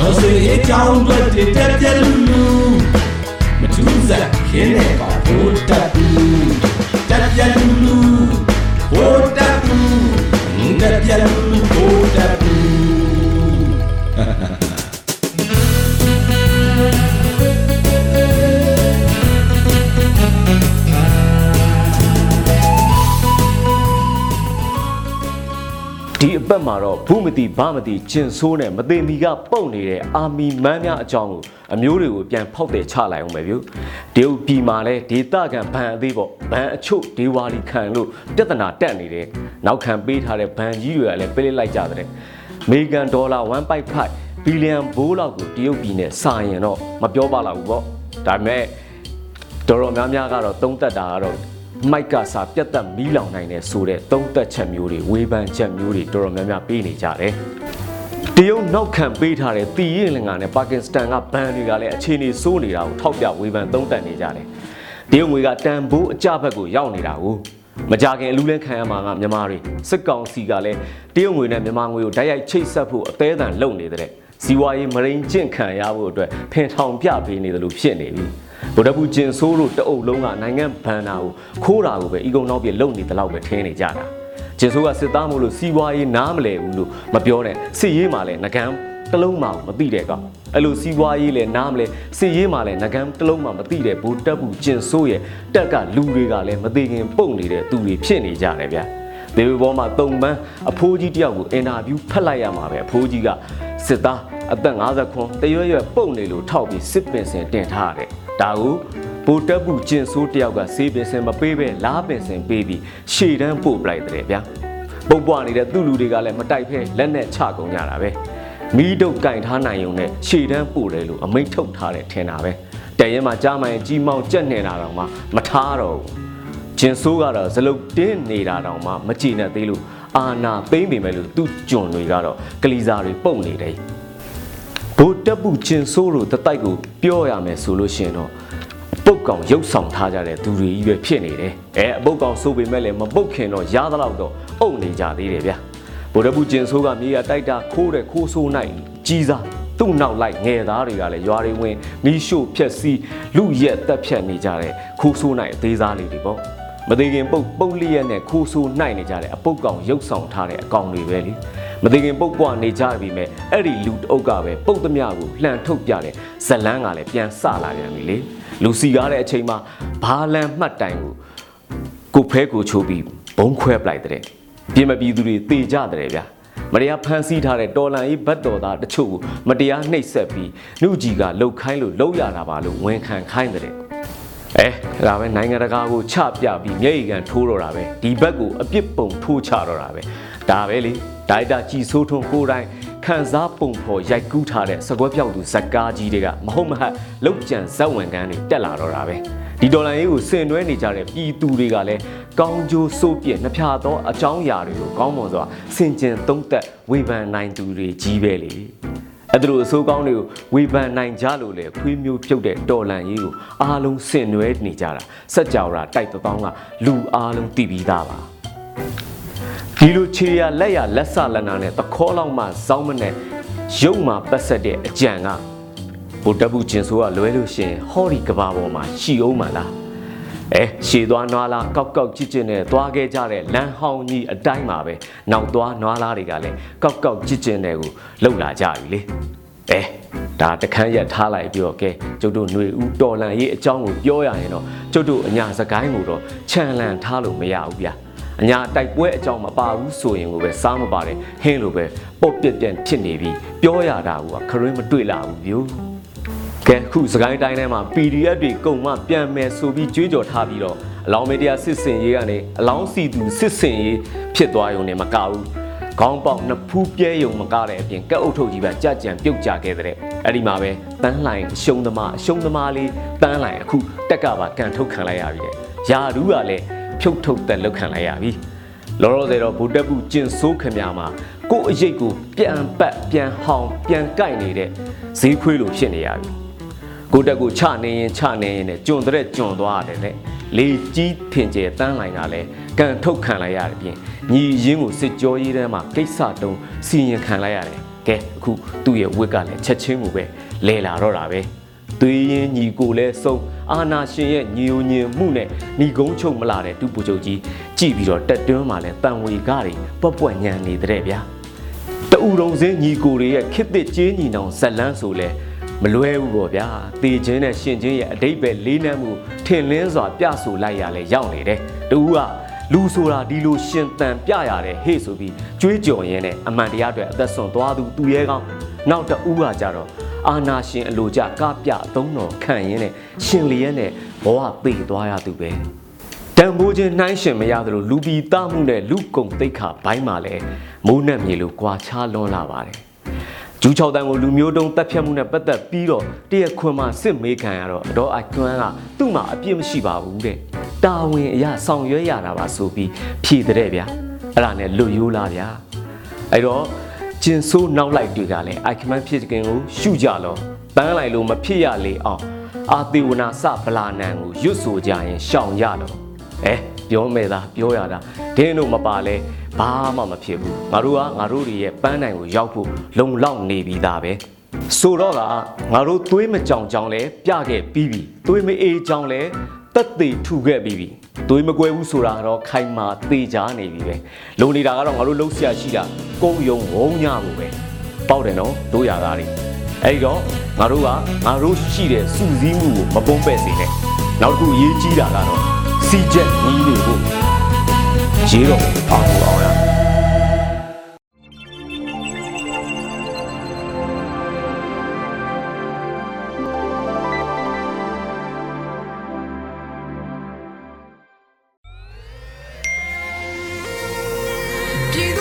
တော်ဆွေအကြောင်းတွေတက်ပြက်လူလူမထူးစားခင်းနေပါဘိုးတက်ဘူးတက်ပြက်လူလူဘိုးတက်ဘူးတက်ပြက်လူ ဒီအပတ်မှာတော့ဘူးမတိဘာမတိကျင်ဆိုးနဲ့မသိမီကပုတ်နေတဲ့အာမီမန်းများအကြောင်းကိုအမျိုးတွေကိုပြန်ဖောက်တယ်ချလိုက်အောင်ပဲဗျ။ဒေဝပြည်မှာလဲဒေတာကန်ဘန်အသေးပေါ့ဘန်အချို့ဒေဝါလီခံလို့ပြဿနာတက်နေတယ်။နောက်ခံပေးထားတဲ့ဘန်ကြီးတွေကလည်းပေးလိုက်ကြတဲ့။အမေရိကန်ဒေါ်လာ1.5ဘီလီယံဘိုးလောက်ကိုတရုတ်ပြည်နဲ့စာရင်တော့မပြောပါလောက်ဘူးပေါ့။ဒါပေမဲ့တော်တော်များများကတော့သုံးသက်တာကတော့ မိုက်ကစာပြတ်သက်မီးလောင်နိုင်တယ်ဆိုတဲ့သုံးသက်ချက်မျိုးတွေဝေဖန်ချက်မျိုးတွေတော်တော်များများပေးနေကြတယ်။တရုတ်နောက်ခံပေးထားတဲ့တီရင်လင်္ကာနဲ့ပါကစ္စတန်ကဘန်တွေကလည်းအခြေအနေဆိုးနေတာကိုထောက်ပြဝေဖန်သုံးသပ်နေကြတယ်။တရုတ်ငွေကတန်ဖိုးအကြဘက်ကိုရောက်နေတာကိုမကြခင်အလူးလဲခံရမှာကမြန်မာတွေစစ်ကောင်စီကလည်းတရုတ်ငွေနဲ့မြန်မာငွေကိုဓာတ်ရိုက်ချိတ်ဆက်ဖို့အသေးအံလုပ်နေတဲ့စီဝါရေးမရင်းကျင့်ခံရဖို့အတွက်ဖင်ထောင်ပြပေးနေတယ်လို့ဖြစ်နေပြီ။ ဗုဒ္ဓဘူးကျင်ဆိုးလို့တအုပ်လုံးကနိုင်ငံဘန်နာကိုခိုးတာကိုပဲဤကုံနောက်ပြလုံနေတလောက်ပဲထင်းနေကြတာကျင်ဆိုးကစစ်သားမို့လို့စီးပွားရေးနားမလဲဘူးလို့မပြောနဲ့စစ်ရေးမှာလည်းငကန်းတလုံးမှမသိတဲ့ကောင်အဲ့လိုစီးပွားရေးလည်းနားမလဲစစ်ရေးမှာလည်းငကန်းတလုံးမှမသိတဲ့ဘူတက်ဘူးကျင်ဆိုးရဲ့တက်ကလူတွေကလည်းမသိခင်ပုံနေတဲ့သူတွေဖြစ်နေကြတယ်ဗျာဒေဝဘောမှာတုံပန်းအဖိုးကြီးတယောက်ကိုအင်တာဗျူးဖတ်လိုက်ရမှာပဲအဖိုးကြီးကစစ်သားအသက်50ခွန်တရွရွပုံနေလို့ထောက်ပြီးစစ်ပင်စင်တင်ထားရတယ် ဒါကိုဗိုလ်တပ်ဘူးကျင်ဆိုးတယောက်ကဆေးပင်စင်မပေးပဲလားပင်စင်ပေးပြီးရှေ့တန်းပို့ပလိုက်တယ်ဗျာပုတ်ပွားနေတဲ့သူ့လူတွေကလည်းမတိုက်ဖဲလက်နဲ့ချကုန်ကြတာပဲမီးတုတ်ကင်ထားနိုင်ုံနဲ့ရှေ့တန်းပို့တယ်လို့အမိန့်ထုတ်ထားတယ်ထင်တာပဲတရဲမှာကြားမှန်ကြီးမောင်ကြက်နေတာတော့မှမထားတော့ဘူးကျင်ဆိုးကတော့ဇလုတ်တင်းနေတာတောင်မှမကြည်နဲ့သေးလို့အာနာသိမ့်ပေမဲ့လို့သူ့ကျွန်တွေကတော့ကလီစာတွေပုတ်နေတယ် ဘိုးတက်ပူကျင်ဆိုးလို့တတိုက်ကိုပြောရမယ်ဆိုလို့ရှိရင်တော့ပုတ်ကောင်ရုပ်ဆောင်ထားကြတဲ့သူတွေကြီးပဲဖြစ်နေတယ်အဲအပုတ်ကောင်ဆိုပေမဲ့လည်းမပုတ်ခင်တော့ရသလောက်တော့အုပ်နေကြသေးတယ်ဗျာဘိုးတက်ပူကျင်ဆိုးကမြေရတိုက်တာခိုးတယ်ခိုးဆိုးနိုင်ကြီးစားသူ့နောက်လိုက်ငယ်သားတွေကလည်းရွာတွေဝင်မီးရှို့ဖြက်စီးလူရက်တက်ဖြတ်နေကြတဲ့ခိုးဆိုးနိုင်အသေးစားလေးတွေပေါ့မသေးခင်ပုတ်ပုတ်လျက်နဲ့ခိုးဆိုးနိုင်နေကြတဲ့အပုတ်ကောင်ရုပ်ဆောင်ထားတဲ့အကောင်တွေပဲလေ မသိခင်ပုတ်ပွားနေကြပြီမဲ့အဲ့ဒီလူတအုပ်ကပဲပုတ်သမျှကိုလှန်ထုတ်ပြတယ်ဇလန်းကလည်းပြန်ဆလာပြန်ပြီလေလူစီကားတဲ့အချိန်မှာဘာလန်မှတ်တိုင်ကိုကိုဖဲကိုချိုးပြီးဘုံခွဲပလိုက်တဲ့ပြင်မပြည်သူတွေတေကြတယ်ဗျာမတရားဖမ်းဆီးထားတဲ့တော်လန်ရေးဘတ်တော်သားတချို့ကိုမတရားနှိပ်စက်ပြီးနှုတ်ကြီးကလှုပ်ခိုင်းလို့လှုပ်ရတာပါလို့ဝန်ခံခိုင်းတဲ့အဲဒါပဲနိုင်ငံတကာကိုချပြပြီးမျက်ရည်ကန်ထိုးတော့တာပဲဒီဘက်ကိုအပြစ်ပုံထိုးချတော့တာပဲဒါပဲလေ ဒါရိုက်တာကြည်ဆိုးထွန်းကိုတိုင်းခန်းစားပုံဖော်ရိုက်ကူးထားတဲ့စကွဲပြောက်သူဇက်ကားကြီးတွေကမဟုတ်မဟတ်လောက်ကျန်ဇက်ဝင်ကန်းတွေတက်လာတော့တာပဲဒီဒေါ်လာရေးကိုဆင်နွှဲနေကြတဲ့ပြည်သူတွေကလည်းကောင်းကျိုးစိုးပြည့်နှဖျားသောအကြောင်းအရာတွေကိုကောင်းမွန်စွာဆင်ကျင်သုံးသက်ဝေဖန်နိုင်သူတွေကြီးပဲလေအဲ့ဒါလိုအစိုးကောင်းတွေကိုဝေဖန်နိုင်ကြလို့လေခွေးမျိုးပြုတ်တဲ့တော်လန်ရေးကိုအားလုံးဆင်နွှဲနေကြတာစက်ကြော်တာတိုက်တောင်းကလူအားလုံးတည်ပြီးသားပါ ဒီလိုခြေရလက်ရလက်ဆလက်နာနဲ့တခေါလောက်မှစောင်းမနဲ့ရုပ်မှပတ်ဆက်တဲ့အကြံကဘုတ္တဘူးကျင်ဆိုးကလွဲလို့ရှင်ဟောဒီကဘာပေါ်မှာရှီအောင်မှလားအဲရှည်သွားနွားလားကောက်ကောက်ကြည့်ကြည့်နဲ့သွားခဲ့ကြတဲ့လမ်းဟောင်းကြီးအတိုင်းမှာပဲနောက်သွားနွားလားတွေကလည်းကောက်ကောက်ကြည့်ကြည့်နဲ့ကိုလှုပ်လာကြပြီလေအဲဒါတခန်းရက်ထားလိုက်ပြီးတော့ကဲကျုပ်တို့ຫນွေဦးတော်လန်ရေးအကြောင်းကိုပြောရရင်တော့ကျုပ်တို့အညာစကိုင်းကိုတော့ခြံလန်ထားလို့မရဘူးဗျာ အညာတိုက်ပွဲအကြောင်းမပါဘူးဆိုရင်ကိုပဲစားမပါတယ်ဟင်းလိုပဲပေါ့ပြက်ပြက်ဖြစ်နေပြီပြောရတာကခရင်းမတွေ့လာဘူးဗျို့ကဲခုစကိုင်းတိုင်းထဲမှာ PDF တွေကုန်မှပြန်မယ်ဆိုပြီးကြွေးကြော်ထားပြီးတော့အလောင်းမေတ္တာစစ်စင်ရေးကနေအလောင်းစီသူစစ်စင်ရေးဖြစ်သွားရုံနဲ့မကဘူးခေါင်းပေါက်နှစ်ဖူးပြဲယုံမကားတဲ့အပြင်ကက်အုပ်ထုတ်ကြီးပဲကြကြံပြုတ်ကြခဲ့တဲ့အဲ့ဒီမှာပဲတန်းလှိုင်အရှုံးသမားအရှုံးသမားလေးတန်းလှိုင်အခုတက်ကပါကန်ထုတ်ခံလိုက်ရပြီတဲ့ယာရူးကလည်း ဖြုတ်ထုတ်တက်လောက်ခံလိုက်ရပြီလောလောဆယ်တော့ဗုဒ္ဓဘုကျင်ဆိုးခမများမှာကို့အရေးကိုပြန်ပတ်ပြန်ဟောင်းပြန်ကြိုက်နေတဲ့ဈေးခွေးလိုဖြစ်နေရပြီကိုတက်ကိုချနေရင်ချနေရင်နဲ့ကျွံတဲ့ကျွံသွားရတယ်လေလေကြီးထင်ကျဲတန်းလိုက်တာလဲကန်ထုတ်ခံလိုက်ရတဲ့ပြင်ညီရင်းကိုစစ်ကြောရေးထဲမှာကိစ္စတုံးစီရင်ခံလိုက်ရတယ်ကဲအခုသူ့ရဲ့ဝစ်ကလည်းချက်ချင်းကိုပဲလဲလာတော့တာပဲ သွေးရင်ညီကိုလဲစုံအာနာရှင်ရဲ့ညီယိုညင်မှုနဲ့ညီကုန်းချုပ်မလာတဲ့တူပူချုပ်ကြီးကြည်ပြီးတော့တက်တွန်းမှလဲတန်ဝေကားတွေပွက်ပွက်ညံနေတဲ့ဗျာတူုံစင်းညီကိုတွေရဲ့ခစ်တစ်ကျင်းညီနောင်ဇက်လန်းဆိုလဲမလွဲဘူးပေါ့ဗျာတေချင်းနဲ့ရှင်ချင်းရဲ့အတိတ်ပဲလေးနက်မှုထင်လင်းစွာပြဆိုလိုက်ရလဲရောက်နေတယ်တူကလူဆိုတာဒီလိုရှင်တန်ပြရတယ်ဟေ့ဆိုပြီးကြွေးကြော်ရင်းနဲ့အမှန်တရားအတွက်အသက်ဆုံးသွားသူသူရဲကောင်းနောက်တူကကြတော့ အာနာရှင်အလိုကြကပြအသုံးတော်ခံရင်းနဲ့ရှင်လျက်နဲ့ဘဝပေသွားရသူပဲတန်ဖိုးချင်းနှိုင်းရှင်မရသလိုလူပီသားမှုနဲ့လူကုံတိတ်ခါဘိုင်းမှာလဲမိုးနဲ့မြေလိုကွာခြားလွန်းလာပါတယ်။ဂျူး6တန်းကိုလူမျိုးတုံးတက်ဖြတ်မှုနဲ့ပတ်သက်ပြီးတော့တရက်ခွင်မှာစစ်မေးခံရတော့အတော်အကျွမ်းကသူ့မှာအပြစ်မရှိပါဘူးတဲ့။တာဝန်အရာဆောင်ရွက်ရတာပါဆိုပြီးဖြေတဲ့ဗျာ။အဲ့ဒါနဲ့လွတ်ရိုးလာဗျာ။အဲ့တော့ ကျင်ဆိုးနောက်လိုက်တွေကလည်းအိုက်ခမန်ဖြစ်ကင်ကိုရှုကြလော။တန်းလိုက်လို့မဖြစ်ရလေအောင်အာသေဝနာစဗလာနံကိုရွတ်ဆိုကြရင်ရှောင်ရလော။အဲပြောမဲ့သားပြောရတာဒင်းတို့မပါလဲဘာမှမဖြစ်ဘူးငါတို့ကငါတို့တွေရဲ့ပန်းနိုင်ကိုရောက်ဖို့လုံလောက်နေပြီသားပဲဆိုတော့ကငါတို့သွေးမကြောင်ကြောင်လဲပြခဲ့ပြီးပြီသွေးမအေးကြောင်လဲတက်သေးထူခဲ့ပြီးပြီ သွေးမကွဲဘူးဆိုတာကတော့ခိုင်မာသေးချာနေပြီပဲလုံနေတာကတော့ငါတို့လှုပ်ရှားရှိတာကုန်းယုံဝုံညဖို့ပဲပေါက်တယ်နော်တို့ရသားတွေအဲ့ဒီတော့ငါတို့ကငါတို့ရှိတဲ့စူစည်းမှုကိုမပုံးပဲ့စေနဲ့နောက်တစ်ခုအရေးကြီးတာကတော့စီချက်ညီးနေဖို့ရေးတော့အောင်အောင်ရ။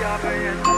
家本人。